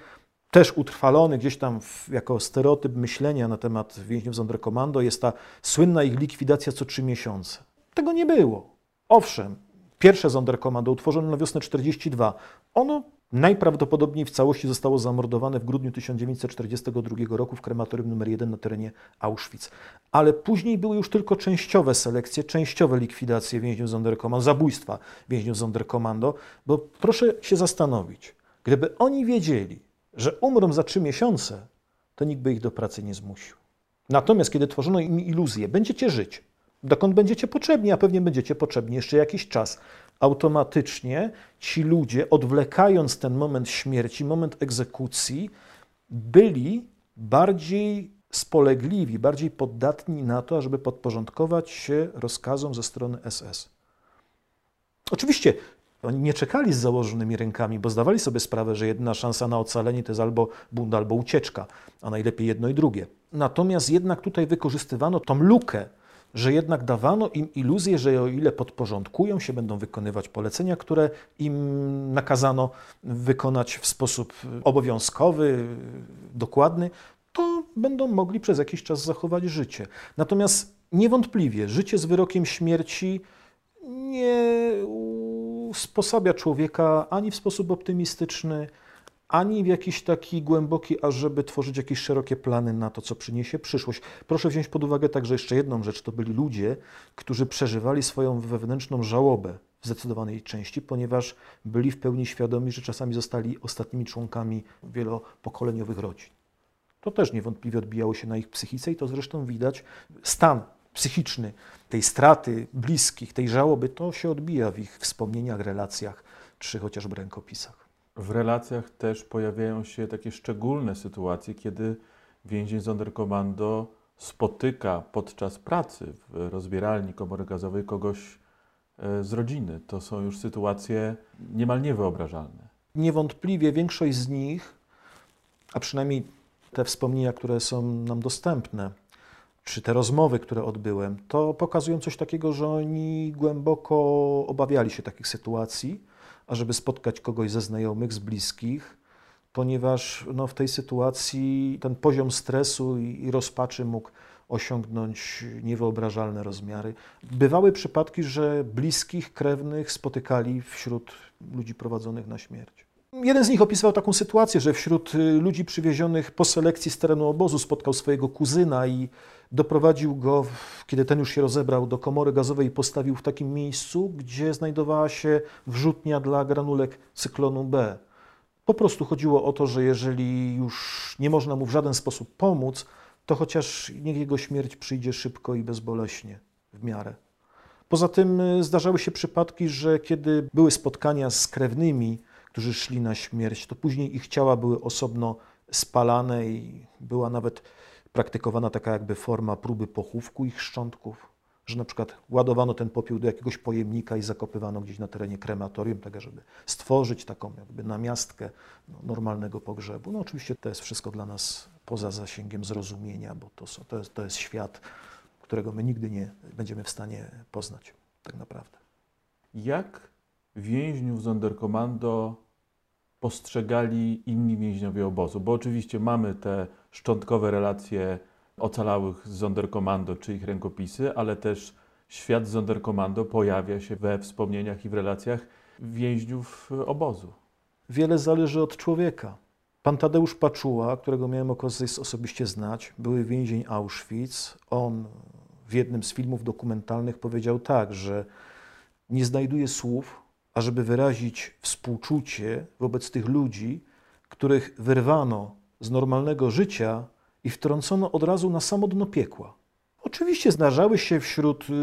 też utrwalony gdzieś tam w, jako stereotyp myślenia na temat więźniów Sonderkommando jest ta słynna ich likwidacja co trzy miesiące. Tego nie było. Owszem, Pierwsze Sonderkommando utworzone na wiosnę 42. Ono najprawdopodobniej w całości zostało zamordowane w grudniu 1942 roku w krematorium nr 1 na terenie Auschwitz. Ale później były już tylko częściowe selekcje, częściowe likwidacje więźniów Sonderkommando, zabójstwa więźniów Sonderkommando, bo proszę się zastanowić, gdyby oni wiedzieli, że umrą za trzy miesiące, to nikt by ich do pracy nie zmusił. Natomiast kiedy tworzono im iluzję, będziecie żyć, dokąd będziecie potrzebni, a pewnie będziecie potrzebni jeszcze jakiś czas. Automatycznie ci ludzie, odwlekając ten moment śmierci, moment egzekucji, byli bardziej spolegliwi, bardziej poddatni na to, żeby podporządkować się rozkazom ze strony SS. Oczywiście oni nie czekali z założonymi rękami, bo zdawali sobie sprawę, że jedyna szansa na ocalenie to jest albo bunt, albo ucieczka, a najlepiej jedno i drugie. Natomiast jednak tutaj wykorzystywano tą lukę, że jednak dawano im iluzję, że o ile podporządkują się, będą wykonywać polecenia, które im nakazano wykonać w sposób obowiązkowy, dokładny, to będą mogli przez jakiś czas zachować życie. Natomiast niewątpliwie życie z wyrokiem śmierci nie usposabia człowieka ani w sposób optymistyczny, ani w jakiś taki głęboki, ażeby tworzyć jakieś szerokie plany na to, co przyniesie przyszłość. Proszę wziąć pod uwagę także jeszcze jedną rzecz. To byli ludzie, którzy przeżywali swoją wewnętrzną żałobę w zdecydowanej części, ponieważ byli w pełni świadomi, że czasami zostali ostatnimi członkami wielopokoleniowych rodzin. To też niewątpliwie odbijało się na ich psychice i to zresztą widać. Stan psychiczny tej straty bliskich, tej żałoby, to się odbija w ich wspomnieniach, relacjach czy chociażby rękopisach. W relacjach też pojawiają się takie szczególne sytuacje, kiedy więzień Sonderkommando spotyka podczas pracy w rozbieralni komory gazowej kogoś e, z rodziny. To są już sytuacje niemal niewyobrażalne. Niewątpliwie większość z nich, a przynajmniej te wspomnienia, które są nam dostępne, czy te rozmowy, które odbyłem, to pokazują coś takiego, że oni głęboko obawiali się takich sytuacji ażeby spotkać kogoś ze znajomych, z bliskich, ponieważ no, w tej sytuacji ten poziom stresu i, i rozpaczy mógł osiągnąć niewyobrażalne rozmiary. Bywały przypadki, że bliskich, krewnych spotykali wśród ludzi prowadzonych na śmierć. Jeden z nich opisywał taką sytuację, że wśród y, ludzi przywiezionych po selekcji z terenu obozu spotkał swojego kuzyna i doprowadził go, kiedy ten już się rozebrał, do komory gazowej i postawił w takim miejscu, gdzie znajdowała się wrzutnia dla granulek cyklonu B. Po prostu chodziło o to, że jeżeli już nie można mu w żaden sposób pomóc, to chociaż niech jego śmierć przyjdzie szybko i bezboleśnie w miarę. Poza tym y, zdarzały się przypadki, że kiedy były spotkania z krewnymi, którzy szli na śmierć, to później ich ciała były osobno spalane i była nawet praktykowana taka jakby forma próby pochówku ich szczątków, że na przykład ładowano ten popiół do jakiegoś pojemnika i zakopywano gdzieś na terenie krematorium, tak żeby stworzyć taką jakby namiastkę no, normalnego pogrzebu. No oczywiście to jest wszystko dla nas poza zasięgiem zrozumienia, bo to, są, to, jest, to jest świat, którego my nigdy nie będziemy w stanie poznać tak naprawdę. Jak więźniów Sonderkommando postrzegali inni więźniowie obozu? Bo oczywiście mamy te szczątkowe relacje ocalałych z Sonderkommando czy ich rękopisy, ale też świat Sonderkommando pojawia się we wspomnieniach i w relacjach więźniów obozu. Wiele zależy od człowieka. Pan Tadeusz Paczuła, którego miałem okazję osobiście znać, były więzień Auschwitz. On w jednym z filmów dokumentalnych powiedział tak, że nie znajduje słów, ażeby wyrazić współczucie wobec tych ludzi, których wyrwano z normalnego życia i wtrącono od razu na samo dno piekła. Oczywiście zdarzały się wśród y,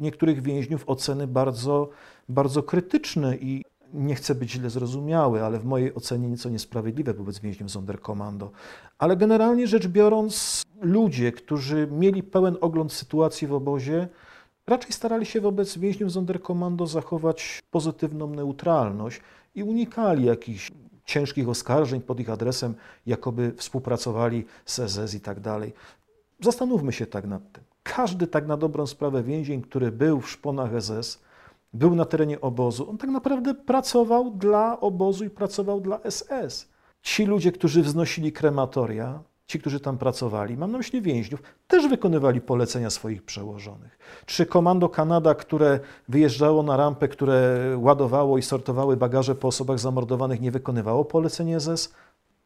niektórych więźniów oceny bardzo, bardzo krytyczne i nie chcę być źle zrozumiały, ale w mojej ocenie nieco niesprawiedliwe wobec więźniów Sonderkommando. Ale generalnie rzecz biorąc, ludzie, którzy mieli pełen ogląd sytuacji w obozie, raczej starali się wobec więźniów Sonderkommando zachować pozytywną neutralność i unikali jakichś ciężkich oskarżeń pod ich adresem, jakoby współpracowali z SS i tak dalej. Zastanówmy się tak nad tym. Każdy tak na dobrą sprawę więzień, który był w szponach SS, był na terenie obozu, on tak naprawdę pracował dla obozu i pracował dla SS. Ci ludzie, którzy wznosili krematoria, ci, którzy tam pracowali, mam na myśli więźniów, też wykonywali polecenia swoich przełożonych. Czy komando Kanada, które wyjeżdżało na rampę, które ładowało i sortowało bagaże po osobach zamordowanych, nie wykonywało poleceń SS?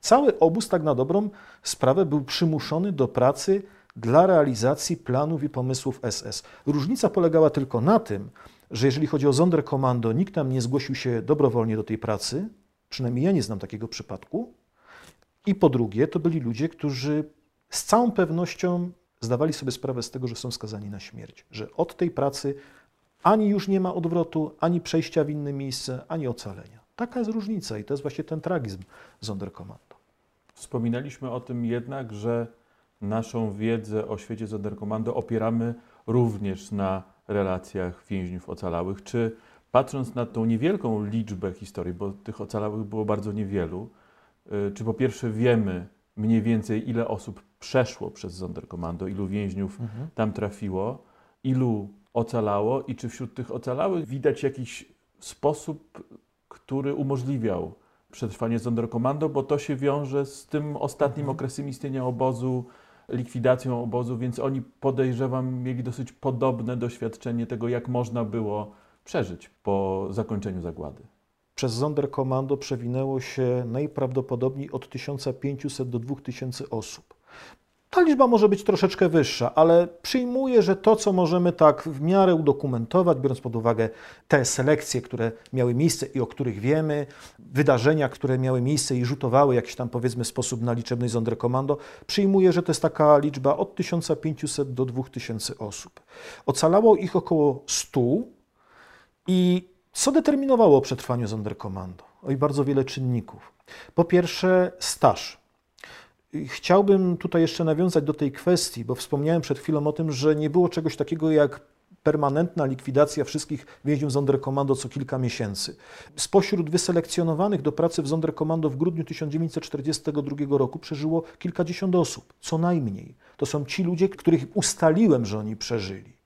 Cały obóz, tak na dobrą sprawę, był przymuszony do pracy dla realizacji planów i pomysłów SS. Różnica polegała tylko na tym, że jeżeli chodzi o Sonderkommando, nikt tam nie zgłosił się dobrowolnie do tej pracy, przynajmniej ja nie znam takiego przypadku, i po drugie, to byli ludzie, którzy z całą pewnością zdawali sobie sprawę z tego, że są skazani na śmierć, że od tej pracy ani już nie ma odwrotu, ani przejścia w inne miejsce, ani ocalenia. Taka jest różnica i to jest właśnie ten tragizm Sonderkommando. Wspominaliśmy o tym jednak, że naszą wiedzę o świecie Sonderkommando opieramy również na relacjach więźniów ocalałych. Czy patrząc na tą niewielką liczbę historii, bo tych ocalałych było bardzo niewielu, czy po pierwsze wiemy mniej więcej, ile osób przeszło przez Sonderkommando, ilu więźniów mhm. tam trafiło, ilu ocalało i czy wśród tych ocalałych widać jakiś sposób, który umożliwiał przetrwanie Sonderkommando, bo to się wiąże z tym ostatnim mhm. okresem istnienia obozu, likwidacją obozu, więc oni podejrzewam mieli dosyć podobne doświadczenie tego, jak można było przeżyć po zakończeniu zagłady. Przez Sonderkommando przewinęło się najprawdopodobniej od 1500 do 2000 osób. Ta liczba może być troszeczkę wyższa, ale przyjmuję, że to, co możemy tak w miarę udokumentować, biorąc pod uwagę te selekcje, które miały miejsce i o których wiemy, wydarzenia, które miały miejsce i rzutowały jakiś tam powiedzmy sposób na liczebność Sonderkommando, przyjmuję, że to jest taka liczba od 1500 do 2000 osób. Ocalało ich około 100 i co determinowało o przetrwaniu Sonderkommando? Oj, bardzo wiele czynników. Po pierwsze, staż. Chciałbym tutaj jeszcze nawiązać do tej kwestii, bo wspomniałem przed chwilą o tym, że nie było czegoś takiego jak permanentna likwidacja wszystkich więźniów Sonderkommando co kilka miesięcy. Spośród wyselekcjonowanych do pracy w Sonderkommando w grudniu 1942 roku przeżyło kilkadziesiąt osób, co najmniej. To są ci ludzie, których ustaliłem, że oni przeżyli.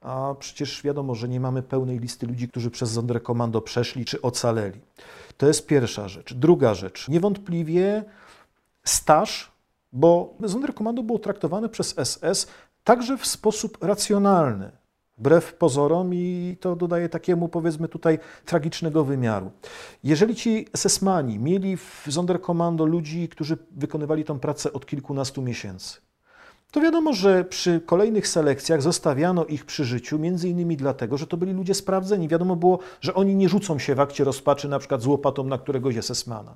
A przecież wiadomo, że nie mamy pełnej listy ludzi, którzy przez Sonderkommando przeszli czy ocaleli. To jest pierwsza rzecz. Druga rzecz. Niewątpliwie staż, bo Sonderkommando było traktowane przez SS także w sposób racjonalny, wbrew pozorom i to dodaje takiemu, powiedzmy tutaj, tragicznego wymiaru. Jeżeli ci SS-mani mieli w Sonderkommando ludzi, którzy wykonywali tę pracę od kilkunastu miesięcy, to wiadomo, że przy kolejnych selekcjach zostawiano ich przy życiu, między innymi dlatego, że to byli ludzie sprawdzeni. Wiadomo było, że oni nie rzucą się w akcie rozpaczy na przykład z łopatą na któregoś SS-mana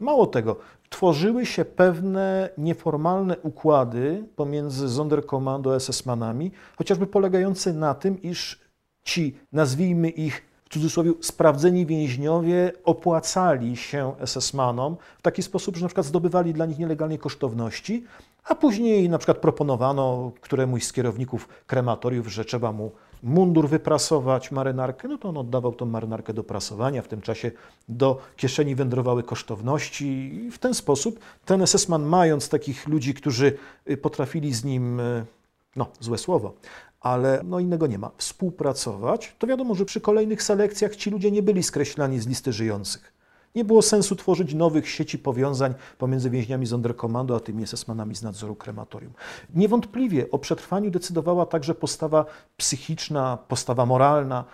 Mało tego, tworzyły się pewne nieformalne układy pomiędzy Sonderkommando a SS-manami, chociażby polegające na tym, iż ci, nazwijmy ich w cudzysłowie, sprawdzeni więźniowie opłacali się SS-manom w taki sposób, że na przykład zdobywali dla nich nielegalnie kosztowności, a później na przykład proponowano któremuś z kierowników krematoriów, że trzeba mu mundur wyprasować, marynarkę, no to on oddawał tą marynarkę do prasowania. W tym czasie do kieszeni wędrowały kosztowności i w ten sposób ten SS-man, mając takich ludzi, którzy y, potrafili z nim, y, no złe słowo, ale no innego nie ma, współpracować, to wiadomo, że przy kolejnych selekcjach ci ludzie nie byli skreślani z listy żyjących. Nie było sensu tworzyć nowych sieci powiązań pomiędzy więźniami Sonderkommando a tymi SS-manami z nadzoru krematorium. Niewątpliwie o przetrwaniu decydowała także postawa psychiczna, postawa moralna.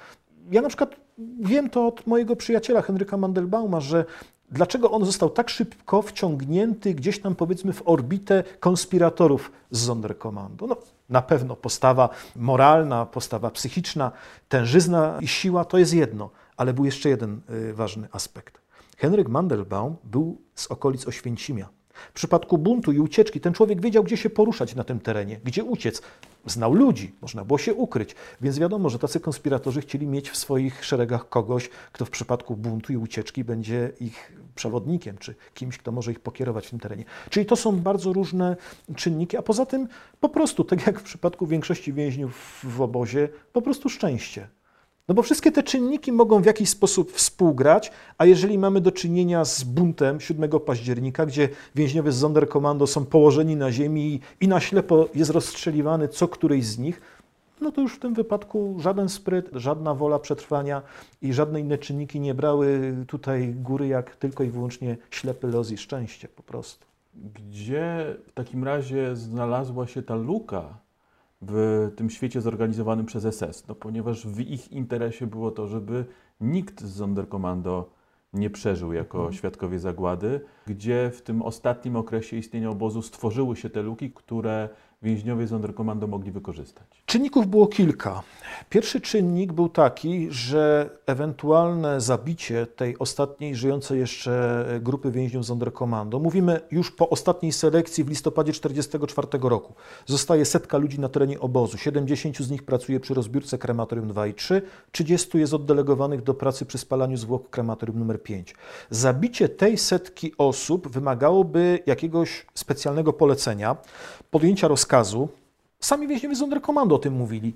Ja na przykład wiem to od mojego przyjaciela Henryka Mandelbauma, że dlaczego on został tak szybko wciągnięty gdzieś tam powiedzmy w orbitę konspiratorów z Sonderkommando. No, na pewno postawa moralna, postawa psychiczna, tężyzna i siła to jest jedno, ale był jeszcze jeden y, ważny aspekt. Henryk Mandelbaum był z okolic Oświęcimia. W przypadku buntu i ucieczki ten człowiek wiedział, gdzie się poruszać na tym terenie, gdzie uciec. Znał ludzi, można było się ukryć, więc wiadomo, że tacy konspiratorzy chcieli mieć w swoich szeregach kogoś, kto w przypadku buntu i ucieczki będzie ich przewodnikiem, czy kimś, kto może ich pokierować w tym terenie. Czyli to są bardzo różne czynniki, a poza tym po prostu, tak jak w przypadku większości więźniów w obozie, po prostu szczęście. No bo wszystkie te czynniki mogą w jakiś sposób współgrać, a jeżeli mamy do czynienia z buntem 7 października, gdzie więźniowie z Sonderkommando są położeni na ziemi i na ślepo jest rozstrzeliwany co któryś z nich, no to już w tym wypadku żaden spryt, żadna wola przetrwania i żadne inne czynniki nie brały tutaj góry, jak tylko i wyłącznie ślepy los i szczęście po prostu. Gdzie w takim razie znalazła się ta luka w tym świecie zorganizowanym przez SS, no, ponieważ w ich interesie było to, żeby nikt z Sonderkommando nie przeżył jako mhm. świadkowie zagłady, gdzie w tym ostatnim okresie istnienia obozu stworzyły się te luki, które więźniowie Sonderkommando mogli wykorzystać? Czynników było kilka. Pierwszy czynnik był taki, że ewentualne zabicie tej ostatniej żyjącej jeszcze grupy więźniów Sonderkommando, mówimy już po ostatniej selekcji w listopadzie 1944 roku, zostaje setka ludzi na terenie obozu, 70 z nich pracuje przy rozbiórce krematorium 2 i 3, 30 jest oddelegowanych do pracy przy spalaniu zwłok krematorium numer 5. Zabicie tej setki osób wymagałoby jakiegoś specjalnego polecenia, podjęcia rozkazu. Sami więźniowie Sonderkommando o tym mówili.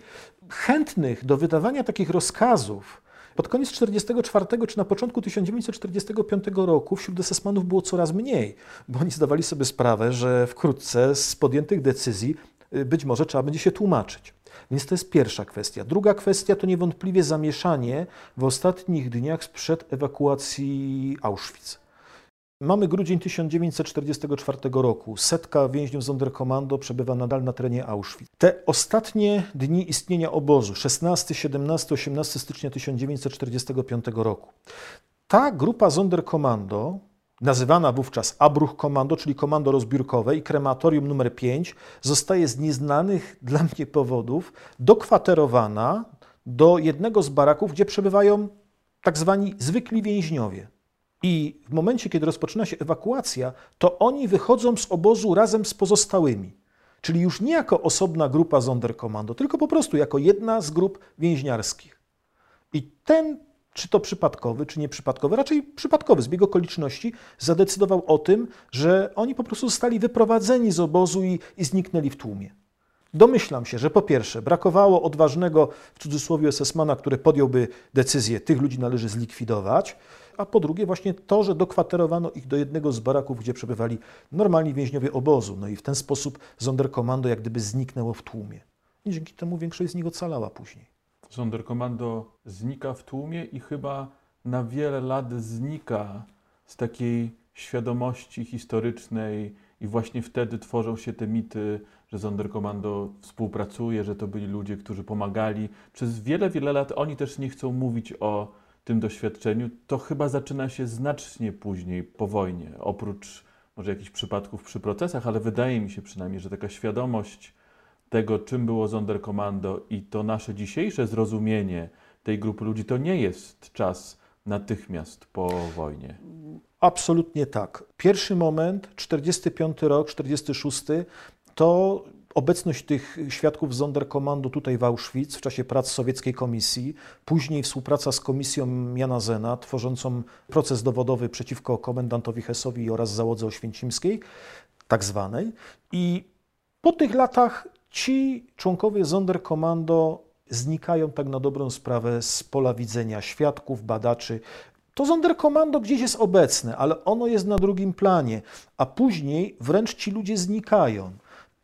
Chętnych do wydawania takich rozkazów pod koniec 1944 czy na początku 1945 roku wśród esesmanów było coraz mniej, bo oni zdawali sobie sprawę, że wkrótce z podjętych decyzji y, być może trzeba będzie się tłumaczyć. Więc to jest pierwsza kwestia. Druga kwestia to niewątpliwie zamieszanie w ostatnich dniach sprzed ewakuacji Auschwitz. Mamy grudzień 1944 roku. Setka więźniów Sonderkommando przebywa nadal na terenie Auschwitz. Te ostatnie dni istnienia obozu, 16, 17, 18 stycznia 1945 roku. Ta grupa Sonderkommando, nazywana wówczas Abruch Kommando, czyli komando rozbiórkowe i krematorium numer 5, zostaje z nieznanych dla mnie powodów dokwaterowana do jednego z baraków, gdzie przebywają tak zwani zwykli więźniowie. I w momencie, kiedy rozpoczyna się ewakuacja, to oni wychodzą z obozu razem z pozostałymi. Czyli już nie jako osobna grupa Sonderkommando, tylko po prostu jako jedna z grup więźniarskich. I ten, czy to przypadkowy, czy nieprzypadkowy, raczej przypadkowy zbieg okoliczności, zadecydował o tym, że oni po prostu zostali wyprowadzeni z obozu i, i zniknęli w tłumie. Domyślam się, że po pierwsze brakowało odważnego, w cudzysłowie, SS-mana, który podjąłby decyzję, tych ludzi należy zlikwidować a po drugie właśnie to, że dokwaterowano ich do jednego z baraków, gdzie przebywali normalni więźniowie obozu. No i w ten sposób Sonderkommando jak gdyby zniknęło w tłumie. I dzięki temu większość z nich ocalała później. Sonderkommando znika w tłumie i chyba na wiele lat znika z takiej świadomości historycznej i właśnie wtedy tworzą się te mity, że Sonderkommando współpracuje, że to byli ludzie, którzy pomagali. Przez wiele, wiele lat oni też nie chcą mówić o tym doświadczeniu, to chyba zaczyna się znacznie później po wojnie. Oprócz może jakichś przypadków przy procesach, ale wydaje mi się przynajmniej, że taka świadomość tego, czym było Sonderkommando i to nasze dzisiejsze zrozumienie tej grupy ludzi, to nie jest czas natychmiast po wojnie. Absolutnie tak. Pierwszy moment, 45 rok, 46, to obecność tych świadków Sonderkommando tutaj w Auschwitz w czasie prac sowieckiej komisji, później współpraca z komisją Jana Zena, tworzącą proces dowodowy przeciwko komendantowi Hesowi oraz załodze oświęcimskiej, tak zwanej. I po tych latach ci członkowie Sonderkommando znikają tak na dobrą sprawę z pola widzenia świadków, badaczy. To Sonderkommando gdzieś jest obecne, ale ono jest na drugim planie, a później wręcz ci ludzie znikają.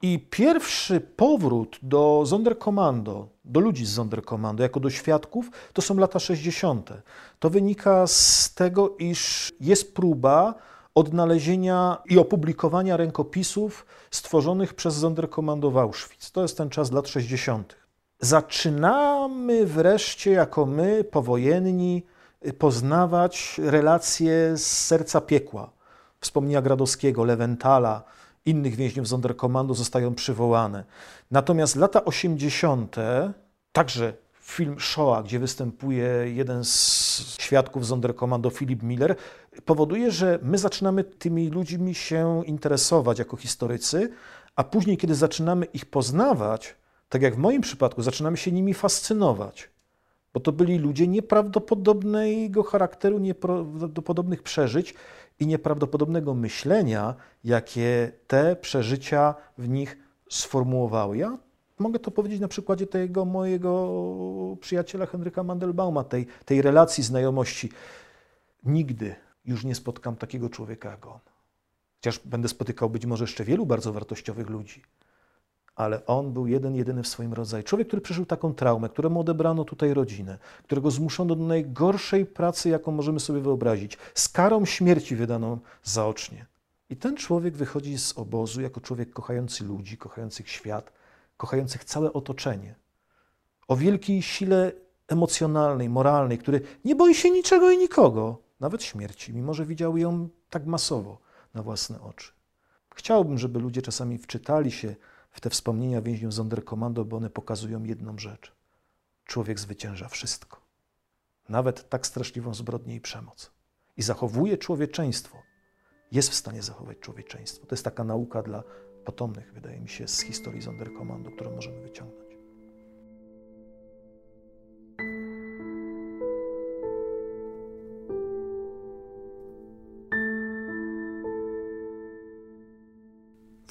I pierwszy powrót do Sonderkommando, do ludzi z Sonderkommando, jako do świadków, to są lata 60. To wynika z tego, iż jest próba odnalezienia i opublikowania rękopisów stworzonych przez Sonderkommando w Auschwitz. To jest ten czas lat 60. Zaczynamy wreszcie, jako my, powojenni, poznawać relacje z serca piekła. Wspomnienia Gradowskiego, Lewentala, innych więźniów Sonderkommando zostają przywołane. Natomiast lata 80., także film Shoah, gdzie występuje jeden z świadków Sonderkommando, Philip Miller, powoduje, że my zaczynamy tymi ludźmi się interesować jako historycy, a później, kiedy zaczynamy ich poznawać, tak jak w moim przypadku, zaczynamy się nimi fascynować. Bo to byli ludzie nieprawdopodobnego charakteru, nieprawdopodobnych przeżyć i nieprawdopodobnego myślenia, jakie te przeżycia w nich sformułowały. Ja mogę to powiedzieć na przykładzie tego mojego przyjaciela Henryka Mandelbauma, tej, tej relacji znajomości. Nigdy już nie spotkam takiego człowieka jak on. Chociaż będę spotykał być może jeszcze wielu bardzo wartościowych ludzi ale on był jeden, jedyny w swoim rodzaju. Człowiek, który przeżył taką traumę, któremu odebrano tutaj rodzinę, którego zmuszono do najgorszej pracy, jaką możemy sobie wyobrazić, z karą śmierci wydaną zaocznie. I ten człowiek wychodzi z obozu jako człowiek kochający ludzi, kochających świat, kochających całe otoczenie. O wielkiej sile emocjonalnej, moralnej, który nie boi się niczego i nikogo, nawet śmierci, mimo że widział ją tak masowo na własne oczy. Chciałbym, żeby ludzie czasami wczytali się w te wspomnienia więźniów Sonderkommando, bo one pokazują jedną rzecz. Człowiek zwycięża wszystko. Nawet tak straszliwą zbrodnię i przemoc. I zachowuje człowieczeństwo. Jest w stanie zachować człowieczeństwo. To jest taka nauka dla potomnych, wydaje mi się, z historii Sonderkommando, którą możemy wyciągnąć.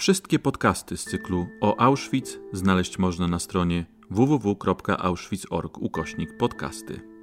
Wszystkie podcasty z cyklu o Auschwitz znaleźć można na stronie www.auschwitz.org ukośnik podcasty.